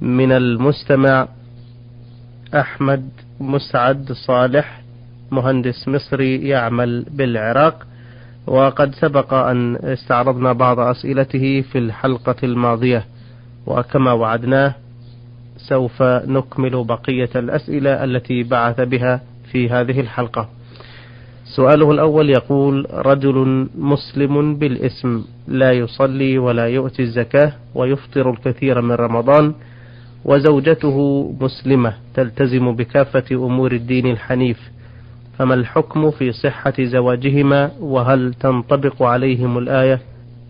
من المستمع أحمد مسعد صالح مهندس مصري يعمل بالعراق. وقد سبق أن استعرضنا بعض أسئلته في الحلقة الماضية. وكما وعدناه سوف نكمل بقية الأسئلة التي بعث بها في هذه الحلقة. سؤاله الأول يقول: رجل مسلم بالاسم لا يصلي ولا يؤتي الزكاة ويفطر الكثير من رمضان. وزوجته مسلمة تلتزم بكافة أمور الدين الحنيف فما الحكم في صحة زواجهما؟ وهل تنطبق عليهم الآية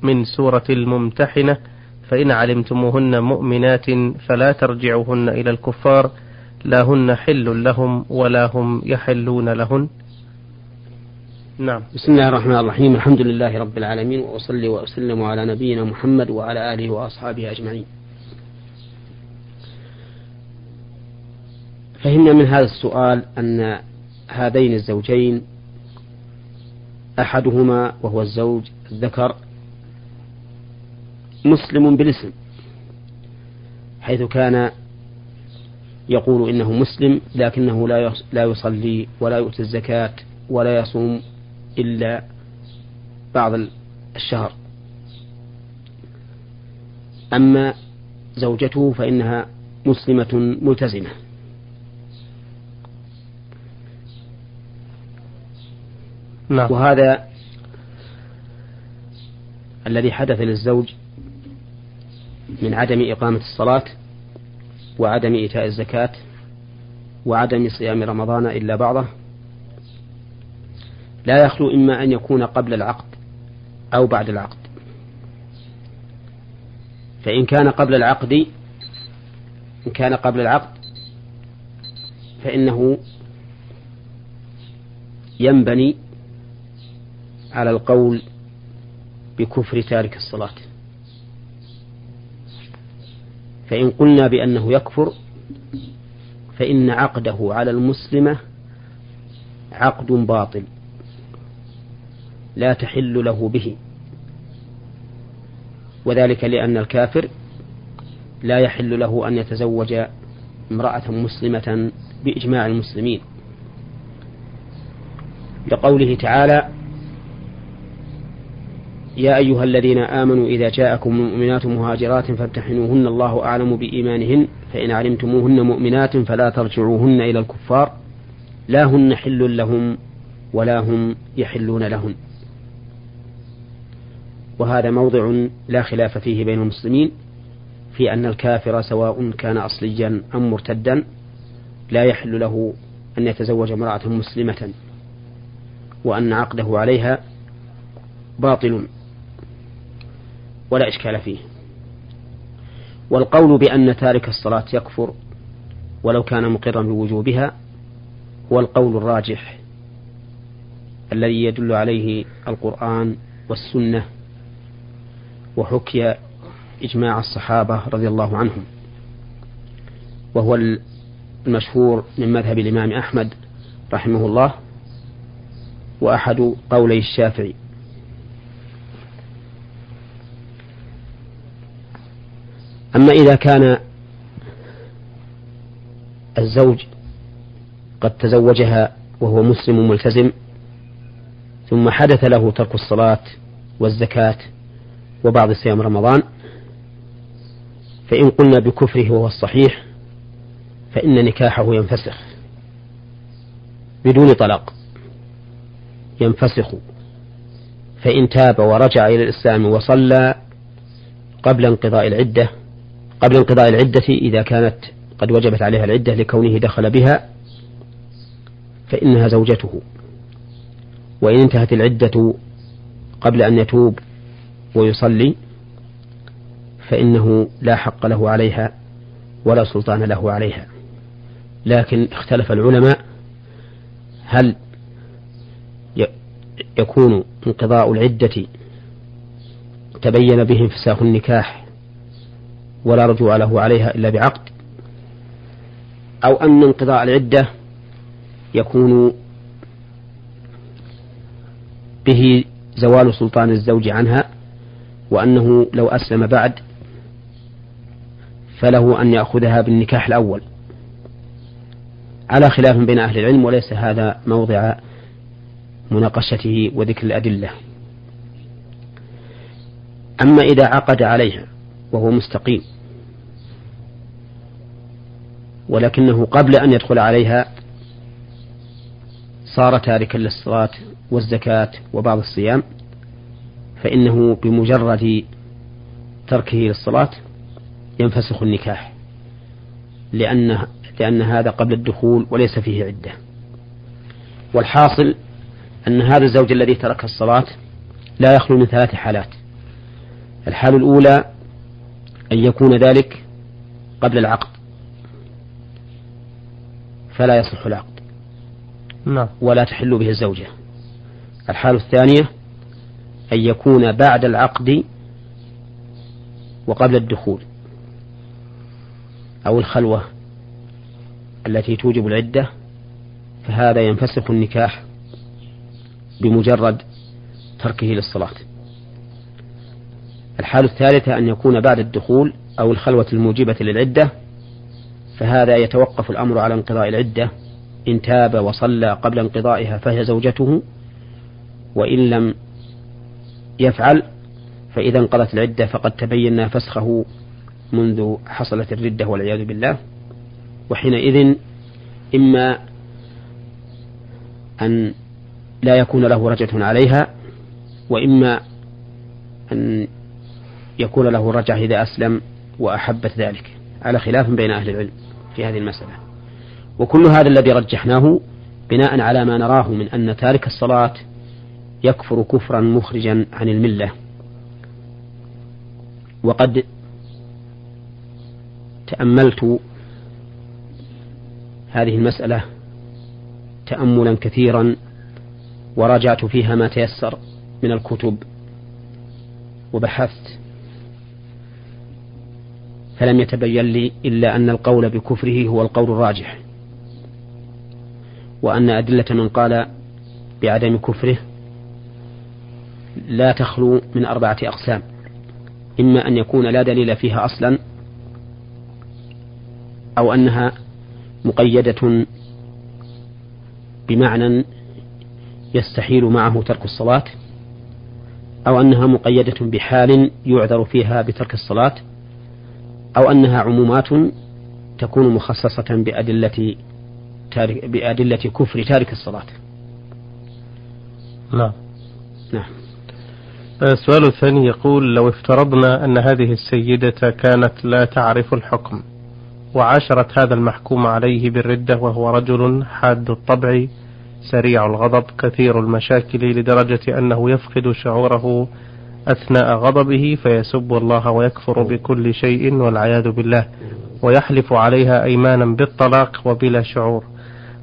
من سورة الممتحنة؟ فإن علمتموهن مؤمنات فلا ترجعوهن إلى الكفار لا هن حل لهم ولا هم يحلون لهن. نعم. بسم الله الرحمن الرحيم الحمد لله رب العالمين وأصلي وأسلم على نبينا محمد وعلى آله وأصحابه أجمعين. فهمنا من هذا السؤال أن هذين الزوجين أحدهما وهو الزوج الذكر مسلم بالاسم حيث كان يقول إنه مسلم لكنه لا يصلي ولا يؤتي الزكاة ولا يصوم إلا بعض الشهر. أما زوجته فإنها مسلمة ملتزمة. نعم. وهذا الذي حدث للزوج من عدم إقامة الصلاة وعدم إيتاء الزكاة وعدم صيام رمضان إلا بعضه لا يخلو إما أن يكون قبل العقد أو بعد العقد فإن كان قبل العقد إن كان قبل العقد فإنه ينبني على القول بكفر تارك الصلاة. فإن قلنا بأنه يكفر فإن عقده على المسلمة عقد باطل لا تحل له به. وذلك لأن الكافر لا يحل له أن يتزوج امرأة مسلمة بإجماع المسلمين. لقوله تعالى يا أيها الذين آمنوا إذا جاءكم مؤمنات مهاجرات فامتحنوهن الله أعلم بإيمانهن فإن علمتموهن مؤمنات فلا ترجعوهن إلى الكفار. لا هن حل لهم ولا هم يحلون لهن وهذا موضع لا خلاف فيه بين المسلمين في أن الكافر سواء كان أصليا أم مرتدا لا يحل له أن يتزوج امرأة مسلمة وأن عقده عليها باطل. ولا إشكال فيه. والقول بأن تارك الصلاة يكفر ولو كان مقرا بوجوبها هو القول الراجح الذي يدل عليه القرآن والسنة وحكي إجماع الصحابة رضي الله عنهم. وهو المشهور من مذهب الإمام أحمد رحمه الله وأحد قولي الشافعي. أما إذا كان الزوج قد تزوجها وهو مسلم ملتزم ثم حدث له ترك الصلاة والزكاة وبعض صيام رمضان فإن قلنا بكفره وهو الصحيح فإن نكاحه ينفسخ بدون طلاق ينفسخ. فإن تاب ورجع إلى الإسلام وصلى قبل انقضاء العدة قبل انقضاء العدة إذا كانت قد وجبت عليها العدة لكونه دخل بها فإنها زوجته. وإن انتهت العدة قبل أن يتوب ويصلي فإنه لا حق له عليها ولا سلطان له عليها. لكن اختلف العلماء هل يكون انقضاء العدة تبين به انفساخ النكاح ولا رجوع له عليها إلا بعقد أو أن انقضاء العدة يكون به زوال سلطان الزوج عنها وأنه لو أسلم بعد فله أن يأخذها بالنكاح الأول. على خلاف بين أهل العلم وليس هذا موضع مناقشته وذكر الأدلة. أما إذا عقد عليها وهو مستقيم. ولكنه قبل أن يدخل عليها صار تاركا للصلاة والزكاة وبعض الصيام فإنه بمجرد تركه للصلاة ينفسخ النكاح لأن لأن هذا قبل الدخول وليس فيه عدة. والحاصل أن هذا الزوج الذي ترك الصلاة لا يخلو من ثلاث حالات. الحال الأولى أن يكون ذلك قبل العقد. فلا يصح العقد. نعم. ولا تحل به الزوجة. الحال الثانية أن يكون بعد العقد وقبل الدخول. أو الخلوة التي توجب العدة فهذا ينفسخ النكاح بمجرد تركه للصلاة. الحال الثالثة أن يكون بعد الدخول أو الخلوة الموجبة للعدة فهذا يتوقف الأمر على انقضاء العدة إن تاب وصلى قبل انقضائها فهي زوجته وإن لم يفعل فإذا انقضت العدة فقد تبين فسخه منذ حصلت الردة والعياذ بالله. وحينئذ إما أن لا يكون له رجعة عليها وإما أن يكون له رجعة إذا أسلم وأحبت ذلك. على خلاف بين أهل العلم في هذه المسألة. وكل هذا الذي رجحناه بناء على ما نراه من أن تارك الصلاة يكفر كفرا مخرجا عن الملة. وقد تأملت هذه المسألة تأملا كثيرا وراجعت فيها ما تيسر من الكتب وبحثت فلم يتبين لي إلا أن القول بكفره هو القول الراجح وأن أدلة من قال بعدم كفره لا تخلو من أربعة أقسام إما أن يكون لا دليل فيها أصلا أو أنها مقيدة بمعنى يستحيل معه ترك الصلاة أو أنها مقيدة بحال يعذر فيها بترك الصلاة. أو أنها عمومات تكون مخصصة بأدلة تارك بأدلة كفر تارك الصلاة. نعم. نعم. السؤال الثاني يقول لو افترضنا أن هذه السيدة كانت لا تعرف الحكم وعاشرت هذا المحكوم عليه بالردة وهو رجل حاد الطبع سريع الغضب كثير المشاكل لدرجة أنه يفقد شعوره أثناء غضبه فيسب الله ويكفر بكل شيء والعياذ بالله ويحلف عليها أيمانا بالطلاق وبلا شعور.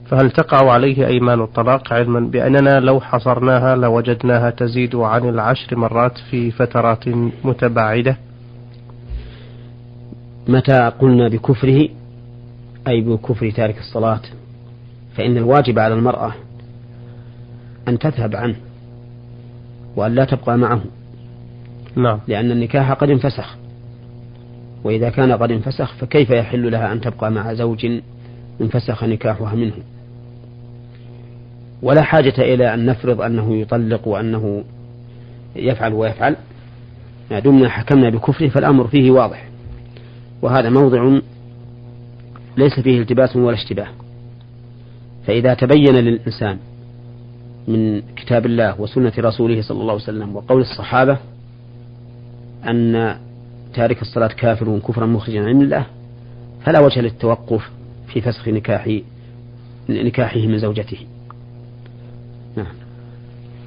فهل تقع عليه أيمان الطلاق علما بأننا لو حصرناها لوجدناها تزيد عن العشر مرات في فترات متباعدة؟ متى قلنا بكفره؟ أي بكفر تارك الصلاة. فإن الواجب على المرأة أن تذهب عنه وأن لا تبقى معه. نعم. لأن النكاح قد انفسخ. وإذا كان قد انفسخ فكيف يحل لها أن تبقى مع زوج انفسخ نكاحها منه؟ ولا حاجة إلى أن نفرض أنه يطلق وأنه يفعل ويفعل. ما دمنا حكمنا بكفره فالأمر فيه واضح. وهذا موضع ليس فيه التباس ولا اشتباه. فإذا تبين للإنسان من كتاب الله وسنة رسوله صلى الله عليه وسلم وقول الصحابة أن تارك الصلاة كافر كفرا مخرجا عن الله فلا وجه للتوقف في فسخ نكاح نكاحه من زوجته. نعم.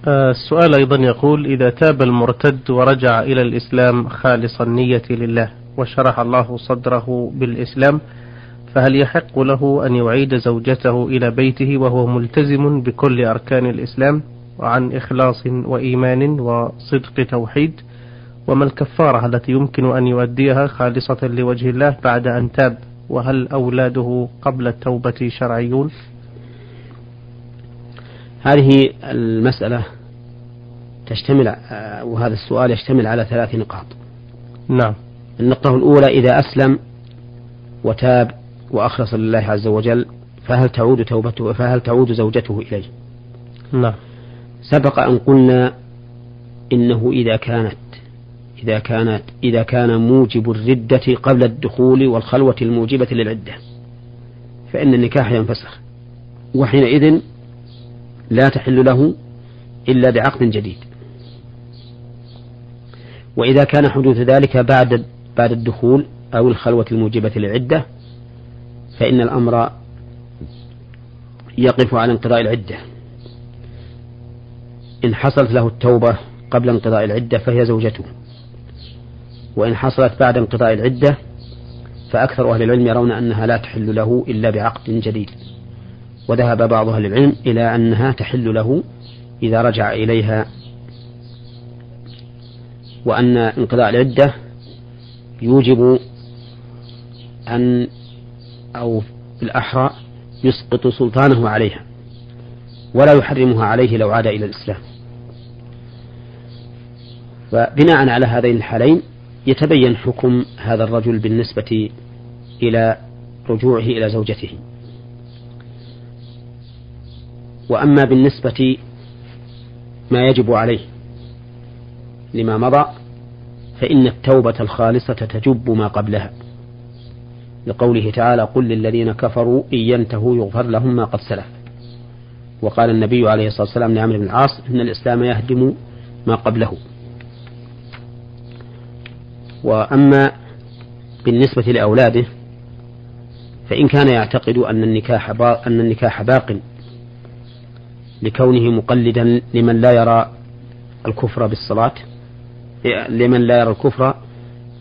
آه، السؤال أيضا يقول إذا تاب المرتد ورجع إلى الإسلام خالص النية لله وشرح الله صدره بالإسلام فهل يحق له أن يعيد زوجته إلى بيته وهو ملتزم بكل أركان الإسلام وعن إخلاص وإيمان وصدق توحيد؟ وما الكفارة التي يمكن أن يؤديها خالصة لوجه الله بعد أن تاب؟ وهل أولاده قبل التوبة شرعيون؟ هذه المسألة تشتمل وهذا السؤال يشتمل على ثلاث نقاط. نعم. النقطة الأولى إذا أسلم وتاب وأخلص لله عز وجل فهل تعود توبته فهل تعود زوجته إليه؟ نعم. سبق أن قلنا إنه إذا كانت إذا كانت إذا كان موجب الردة قبل الدخول والخلوة الموجبة للعدة. فإن النكاح ينفسخ. وحينئذ لا تحل له إلا بعقد جديد. وإذا كان حدوث ذلك بعد بعد الدخول أو الخلوة الموجبة للعدة فإن الأمر يقف على انقضاء العدة. إن حصلت له التوبة قبل انقضاء العدة فهي زوجته. وإن حصلت بعد انقضاء العدة فأكثر أهل العلم يرون أنها لا تحل له إلا بعقد جديد. وذهب بعض أهل العلم إلى أنها تحل له إذا رجع إليها. وأن انقضاء العدة يوجب أن أو بالأحرى يسقط سلطانه عليها ولا يحرمها عليه لو عاد إلى الإسلام. فبناء على هذين الحالين يتبين حكم هذا الرجل بالنسبة إلى رجوعه إلى زوجته. وأما بالنسبة ما يجب عليه لما مضى فإن التوبة الخالصة تجب ما قبلها. لقوله تعالى قل للذين كفروا إن ينتهوا يغفر لهم ما قد سلف وقال النبي عليه الصلاة والسلام لعمرو بن العاص إن الإسلام يهدم ما قبله وأما بالنسبة لأولاده فإن كان يعتقد أن النكاح أن النكاح باق لكونه مقلدا لمن لا يرى الكفر بالصلاة لمن لا يرى الكفر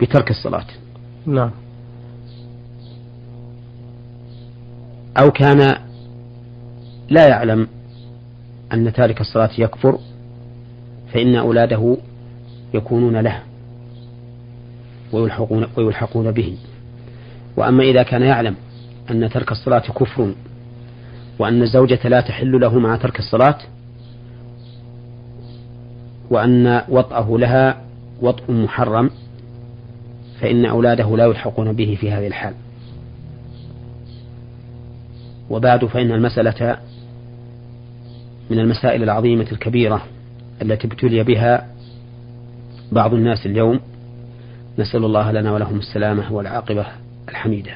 بترك الصلاة. نعم. أو كان لا يعلم أن تارك الصلاة يكفر فإن أولاده يكونون له. ويلحقون, ويلحقون به. وأما إذا كان يعلم أن ترك الصلاة كفر وأن الزوجة لا تحل له مع ترك الصلاة وأن وطأه لها وطء محرم فإن أولاده لا يلحقون به في هذه الحال. وبعد فإن المسألة من المسائل العظيمة الكبيرة التي ابتلي بها بعض الناس اليوم نسأل الله لنا ولهم السلامة والعاقبة الحميدة.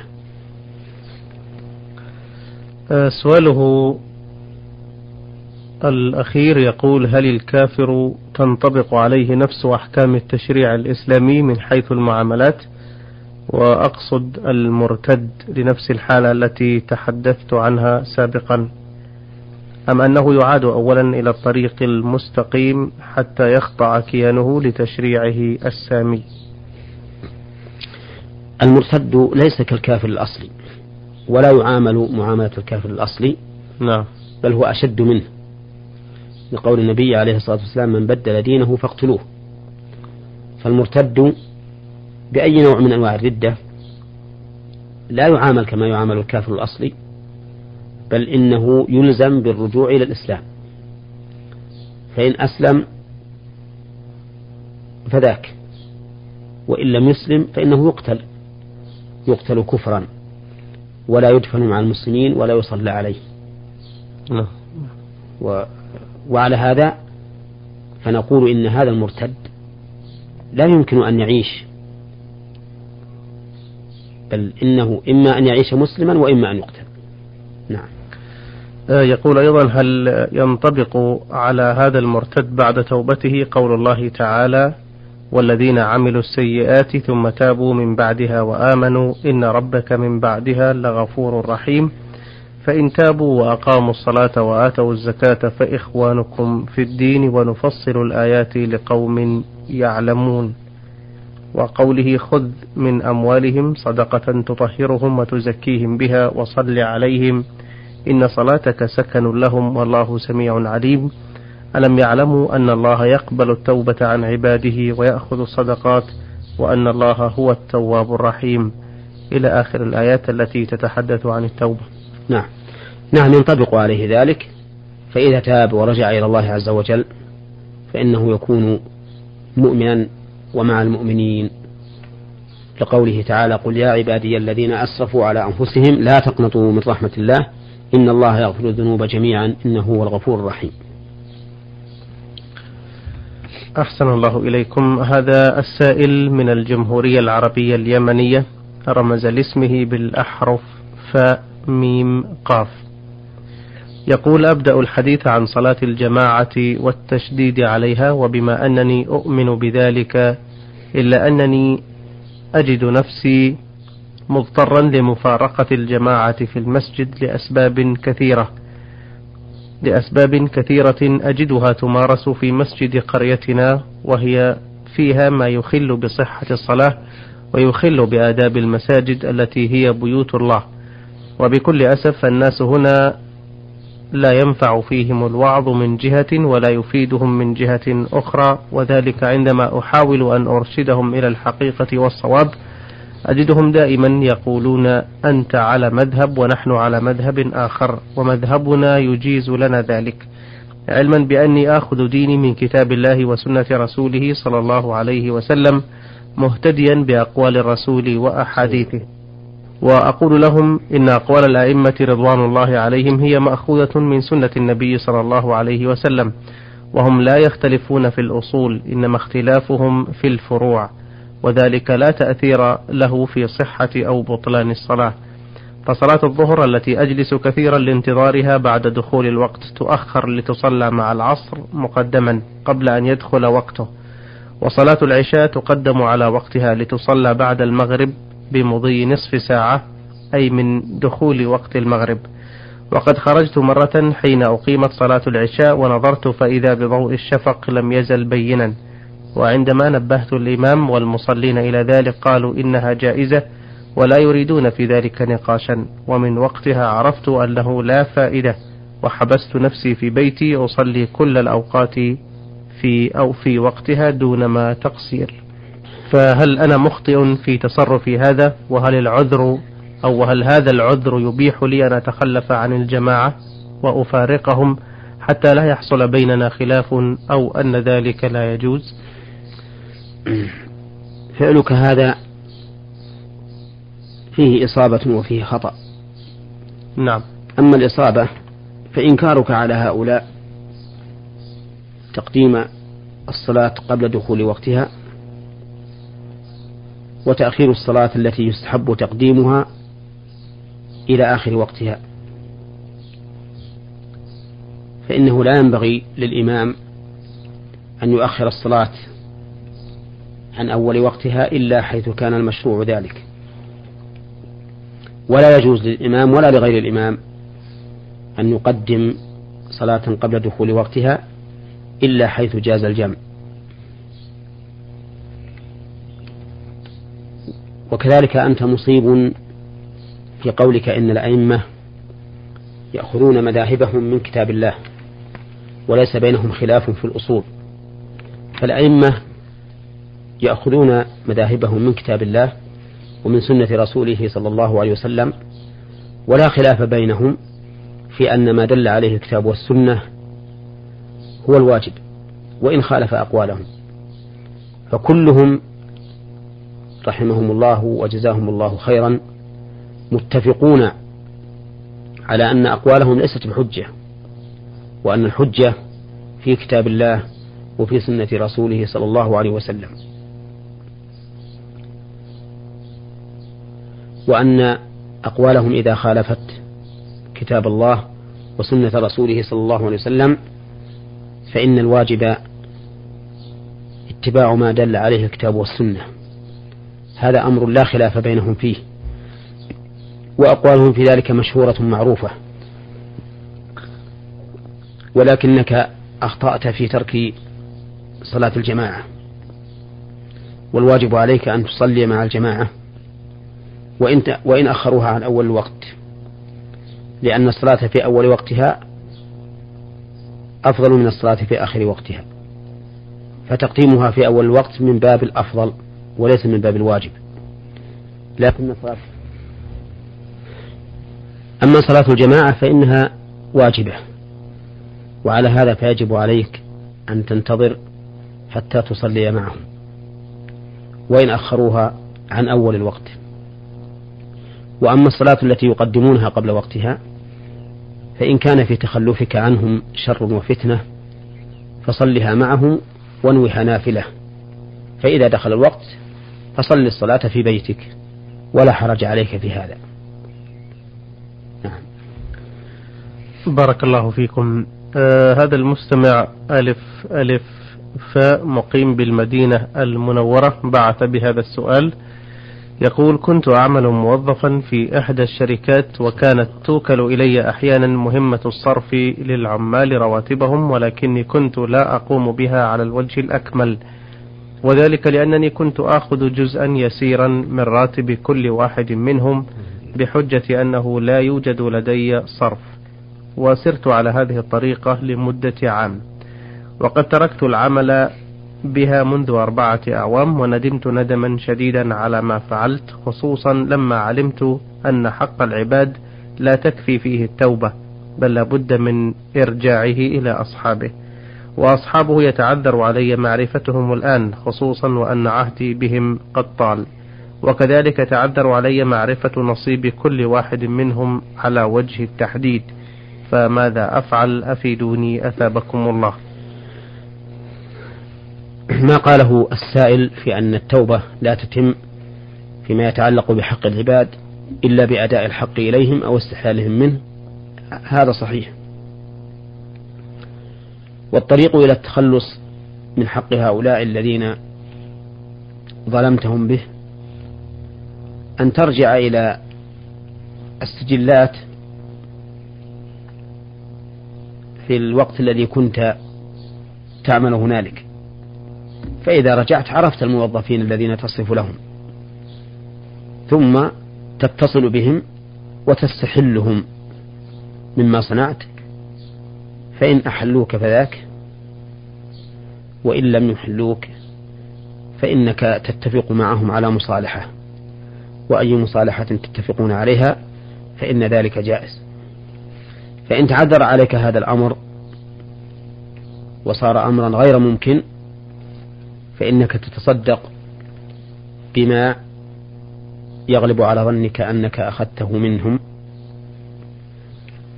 آه، سؤاله الأخير يقول هل الكافر تنطبق عليه نفس أحكام التشريع الإسلامي من حيث المعاملات؟ وأقصد المرتد لنفس الحالة التي تحدثت عنها سابقا أم أنه يعاد أولا إلى الطريق المستقيم حتى يخضع كيانه لتشريعه السامي؟ المرتد ليس كالكافر الأصلي ولا يعامل معاملة الكافر الأصلي نعم. بل هو أشد منه. لقول النبي عليه الصلاة والسلام من بدل دينه فاقتلوه. فالمرتد بأي نوع من أنواع الردة لا يعامل كما يعامل الكافر الأصلي بل إنه يلزم بالرجوع إلى الإسلام. فإن أسلم فذاك وإن لم يسلم فإنه يقتل. يقتل كفرا. ولا يدفن مع المسلمين ولا يصلى عليه. نعم. و وعلى هذا فنقول إن هذا المرتد لا يمكن أن يعيش. بل إنه إما أن يعيش مسلما وإما أن يقتل. نعم. آه، يقول أيضا هل ينطبق على هذا المرتد بعد توبته قول الله تعالى والذين عملوا السيئات ثم تابوا من بعدها وآمنوا إن ربك من بعدها لغفور رحيم. فإن تابوا وأقاموا الصلاة وآتوا الزكاة فإخوانكم في الدين ونفصل الآيات لقوم يعلمون. وقوله خذ من أموالهم صدقة تطهرهم وتزكيهم بها وصل عليهم إن صلاتك سكن لهم والله سميع عليم. ألم يعلموا أن الله يقبل التوبة عن عباده ويأخذ الصدقات وأن الله هو التواب الرحيم. إلى آخر الآيات التي تتحدث عن التوبة. نعم. نعم ينطبق عليه ذلك. فإذا تاب ورجع إلى الله عز وجل فإنه يكون مؤمنا ومع المؤمنين. لقوله تعالى قل يا عبادي الذين أسرفوا على أنفسهم لا تقنطوا من رحمة الله إن الله يغفر الذنوب جميعا إنه هو الغفور الرحيم. أحسن الله إليكم. هذا السائل من الجمهورية العربية اليمنية رمز لاسمه بالأحرف فاء ميم قاف. يقول أبدأ الحديث عن صلاة الجماعة والتشديد عليها وبما أنني أؤمن بذلك إلا أنني أجد نفسي مضطرا لمفارقة الجماعة في المسجد لأسباب كثيرة. لأسباب كثيرة أجدها تمارس في مسجد قريتنا وهي فيها ما يخل بصحة الصلاة ويخل بآداب المساجد التي هي بيوت الله. وبكل أسف الناس هنا لا ينفع فيهم الوعظ من جهة ولا يفيدهم من جهة أخرى. وذلك عندما أحاول أن أرشدهم إلى الحقيقة والصواب أجدهم دائما يقولون أنت على مذهب ونحن على مذهب آخر ومذهبنا يجيز لنا ذلك. علما بأني آخذ ديني من كتاب الله وسنة رسوله صلى الله عليه وسلم مهتديا بأقوال الرسول وأحاديثه. وأقول لهم إن أقوال الأئمة رضوان الله عليهم هي مأخوذة من سنة النبي صلى الله عليه وسلم وهم لا يختلفون في الأصول إنما اختلافهم في الفروع. وذلك لا تأثير له في صحة أو بطلان الصلاة. فصلاة الظهر التي أجلس كثيرا لانتظارها بعد دخول الوقت تؤخر لتصلى مع العصر مقدما قبل أن يدخل وقته. وصلاة العشاء تقدم على وقتها لتصلى بعد المغرب بمضي نصف ساعة أي من دخول وقت المغرب. وقد خرجت مرة حين أقيمت صلاة العشاء ونظرت فإذا بضوء الشفق لم يزل بينا. وعندما نبهت الإمام والمصلين إلى ذلك قالوا إنها جائزة ولا يريدون في ذلك نقاشا ومن وقتها عرفت أنه لا فائدة وحبست نفسي في بيتي أصلي كل الأوقات في أو في وقتها دون ما تقصير. فهل أنا مخطئ في تصرفي هذا؟ وهل العذر أو هل هذا العذر يبيح لي أن أتخلف عن الجماعة وأفارقهم حتى لا يحصل بيننا خلاف أو أن ذلك لا يجوز؟ فعلك هذا فيه إصابة وفيه خطأ. نعم. أما الإصابة فإنكارك على هؤلاء تقديم الصلاة قبل دخول وقتها وتأخير الصلاة التي يستحب تقديمها إلى آخر وقتها. فإنه لا ينبغي للإمام أن يؤخر الصلاة عن أول وقتها إلا حيث كان المشروع ذلك. ولا يجوز للإمام ولا لغير الإمام أن يقدم صلاة قبل دخول وقتها إلا حيث جاز الجمع. وكذلك أنت مصيب في قولك إن الأئمة يأخذون مذاهبهم من كتاب الله وليس بينهم خلاف في الأصول. فالأئمة يأخذون مذاهبهم من كتاب الله ومن سنة رسوله صلى الله عليه وسلم ولا خلاف بينهم في أن ما دل عليه الكتاب والسنة هو الواجب وإن خالف أقوالهم. فكلهم رحمهم الله وجزاهم الله خيرا متفقون على أن أقوالهم ليست بحجة وأن الحجة في كتاب الله وفي سنة رسوله صلى الله عليه وسلم. وأن أقوالهم إذا خالفت كتاب الله وسنة رسوله صلى الله عليه وسلم فإن الواجب اتباع ما دل عليه الكتاب والسنة. هذا أمر لا خلاف بينهم فيه. وأقوالهم في ذلك مشهورة معروفة. ولكنك أخطأت في ترك صلاة الجماعة. والواجب عليك أن تصلي مع الجماعة. وإن وإن أخروها عن أول الوقت. لأن الصلاة في أول وقتها أفضل من الصلاة في آخر وقتها. فتقديمها في أول الوقت من باب الأفضل وليس من باب الواجب. لكن صلاة أما صلاة الجماعة فإنها واجبة. وعلى هذا فيجب عليك أن تنتظر حتى تصلي معهم. وإن أخروها عن أول الوقت. وأما الصلاة التي يقدمونها قبل وقتها فإن كان في تخلفك عنهم شر وفتنة فصلها معهم وانوها نافلة. فإذا دخل الوقت فصل الصلاة في بيتك ولا حرج عليك في هذا. نعم. بارك الله فيكم. آه هذا المستمع ألف ألف فاء مقيم بالمدينة المنورة بعث بهذا السؤال. يقول كنت أعمل موظفا في إحدى الشركات وكانت توكل إلي أحيانا مهمة الصرف للعمال رواتبهم ولكني كنت لا أقوم بها على الوجه الأكمل. وذلك لأنني كنت آخذ جزءا يسيرا من راتب كل واحد منهم بحجة أنه لا يوجد لدي صرف. وسرت على هذه الطريقة لمدة عام. وقد تركت العمل بها منذ أربعة أعوام وندمت ندما شديدا على ما فعلت خصوصا لما علمت أن حق العباد لا تكفي فيه التوبة بل لابد من إرجاعه إلى أصحابه. وأصحابه يتعذر علي معرفتهم الآن خصوصا وأن عهدي بهم قد طال. وكذلك تعذر علي معرفة نصيب كل واحد منهم على وجه التحديد. فماذا أفعل؟ أفيدوني أثابكم الله. ما قاله السائل في أن التوبة لا تتم فيما يتعلق بحق العباد إلا بأداء الحق إليهم أو استحلالهم منه. هذا صحيح. والطريق إلى التخلص من حق هؤلاء الذين ظلمتهم به أن ترجع إلى السجلات في الوقت الذي كنت تعمل هنالك. فإذا رجعت عرفت الموظفين الذين تصرف لهم. ثم تتصل بهم وتستحلهم. مما صنعت فإن أحلوك فذاك وإن لم يحلوك فإنك تتفق معهم على مصالحة. وأي مصالحة تتفقون عليها فإن ذلك جائز. فإن تعذر عليك هذا الأمر وصار أمرا غير ممكن فإنك تتصدق بما يغلب على ظنك أنك أخذته منهم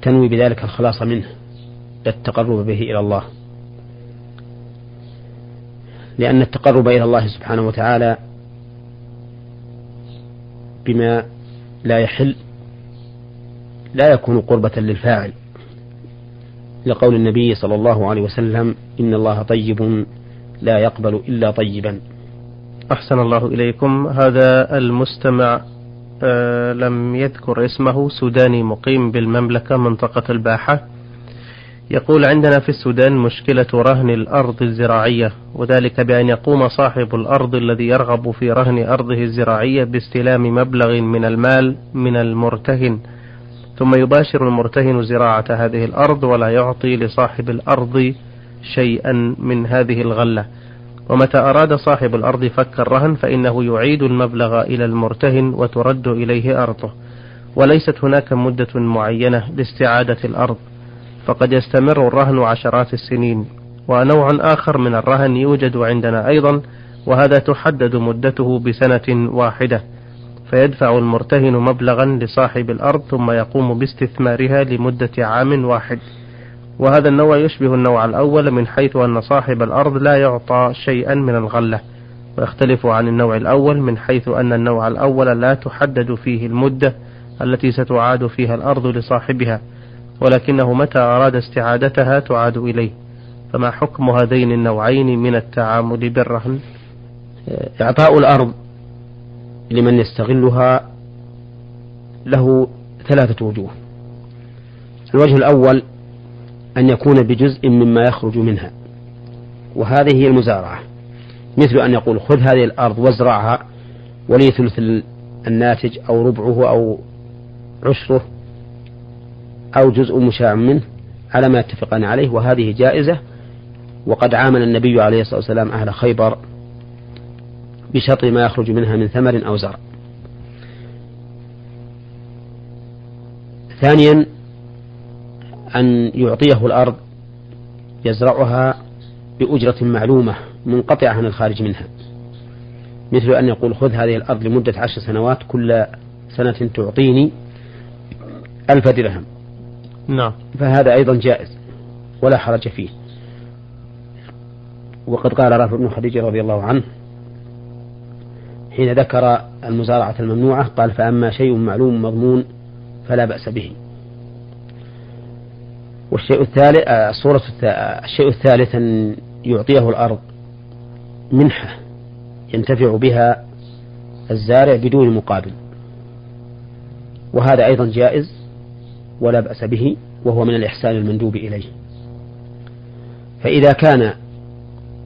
تنوي بذلك الخلاص منه للتقرب به إلى الله. لأن التقرب إلى الله سبحانه وتعالى بما لا يحل لا يكون قربة للفاعل. لقول النبي صلى الله عليه وسلم إن الله طيب لا يقبل إلا طيبا. أحسن الله إليكم. هذا المستمع آه لم يذكر اسمه سوداني مقيم بالمملكة منطقة الباحة. يقول عندنا في السودان مشكلة رهن الأرض الزراعية وذلك بأن يقوم صاحب الأرض الذي يرغب في رهن أرضه الزراعية باستلام مبلغ من المال من المرتهن ثم يباشر المرتهن زراعة هذه الأرض ولا يعطي لصاحب الأرض شيئا من هذه الغلة. ومتى أراد صاحب الأرض فك الرهن فإنه يعيد المبلغ إلى المرتهن وترد إليه أرضه. وليست هناك مدة معينة لاستعادة الأرض فقد يستمر الرهن عشرات السنين. ونوع آخر من الرهن يوجد عندنا أيضا وهذا تحدد مدته بسنة واحدة. فيدفع المرتهن مبلغا لصاحب الأرض ثم يقوم باستثمارها لمدة عام واحد. وهذا النوع يشبه النوع الأول من حيث أن صاحب الأرض لا يعطى شيئا من الغلة ويختلف عن النوع الأول من حيث أن النوع الأول لا تحدد فيه المدة التي ستعاد فيها الأرض لصاحبها ولكنه متى أراد استعادتها تعاد إليه. فما حكم هذين النوعين من التعامل بالرهن؟ إعطاء الأرض لمن يستغلها له ثلاثة وجوه. الوجه الأول أن يكون بجزء مما يخرج منها. وهذه هي المزارعة. مثل أن يقول خذ هذه الأرض وازرعها ولي ثلث الناتج أو ربعه أو عشره أو جزء مشاع منه على ما يتفقان عليه. وهذه جائزة. وقد عامل النبي عليه الصلاة والسلام أهل خيبر بشطر ما يخرج منها من ثمر أو زرع. ثانيا أن يعطيه الأرض يزرعها بأجرة معلومة منقطعة عن الخارج منها. مثل أن يقول خذ هذه الأرض لمدة عشر سنوات كل سنة تعطيني ألف درهم. نعم. فهذا أيضا جائز ولا حرج فيه. وقد قال رافع بن خديجة رضي الله عنه حين ذكر المزارعة الممنوعة قال فأما شيء معلوم مضمون فلا بأس به. والشيء الثالث آه، الصورة الشيء الثالث أن يعطيه الأرض منحة ينتفع بها الزارع بدون مقابل. وهذا أيضا جائز ولا بأس به وهو من الإحسان المندوب إليه. فإذا كان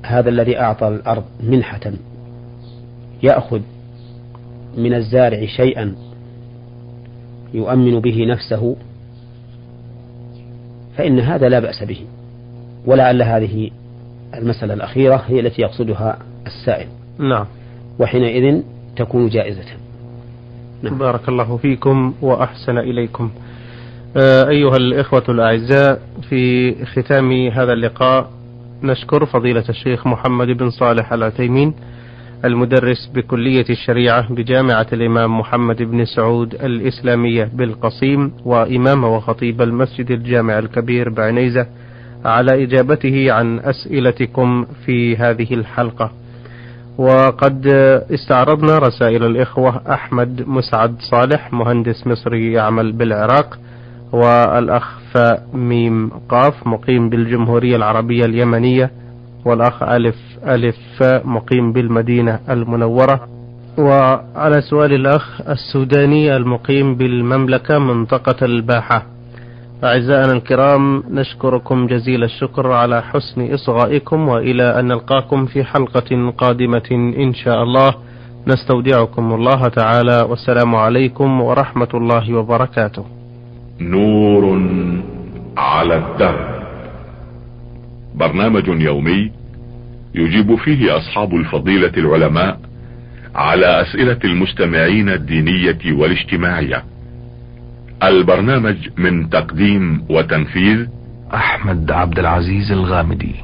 هذا الذي أعطى الأرض منحة يأخذ من الزارع شيئا يؤمن به نفسه فإن هذا لا بأس به. ولعل هذه المسألة الأخيرة هي التي يقصدها السائل. نعم. وحينئذ تكون جائزة. نعم. بارك الله فيكم وأحسن إليكم. آه، أيها الإخوة الأعزاء في ختام هذا اللقاء نشكر فضيلة الشيخ محمد بن صالح العثيمين المدرس بكلية الشريعة بجامعة الإمام محمد بن سعود الإسلامية بالقصيم وإمام وخطيب المسجد الجامع الكبير بعنيزة على إجابته عن أسئلتكم في هذه الحلقة. وقد استعرضنا رسائل الإخوة أحمد مسعد صالح مهندس مصري يعمل بالعراق والأخ ميم قاف مقيم بالجمهورية العربية اليمنية والأخ ألف ألف مقيم بالمدينة المنورة. وعلى سؤال الأخ السوداني المقيم بالمملكة منطقة الباحة. أعزائنا الكرام نشكركم جزيل الشكر على حسن إصغائكم وإلى أن نلقاكم في حلقة قادمة إن شاء الله. نستودعكم الله تعالى والسلام عليكم ورحمة الله وبركاته. نور على الدرب برنامج يومي يجيب فيه أصحاب الفضيلة العلماء على أسئلة المستمعين الدينية والاجتماعية. البرنامج من تقديم وتنفيذ أحمد عبد العزيز الغامدي.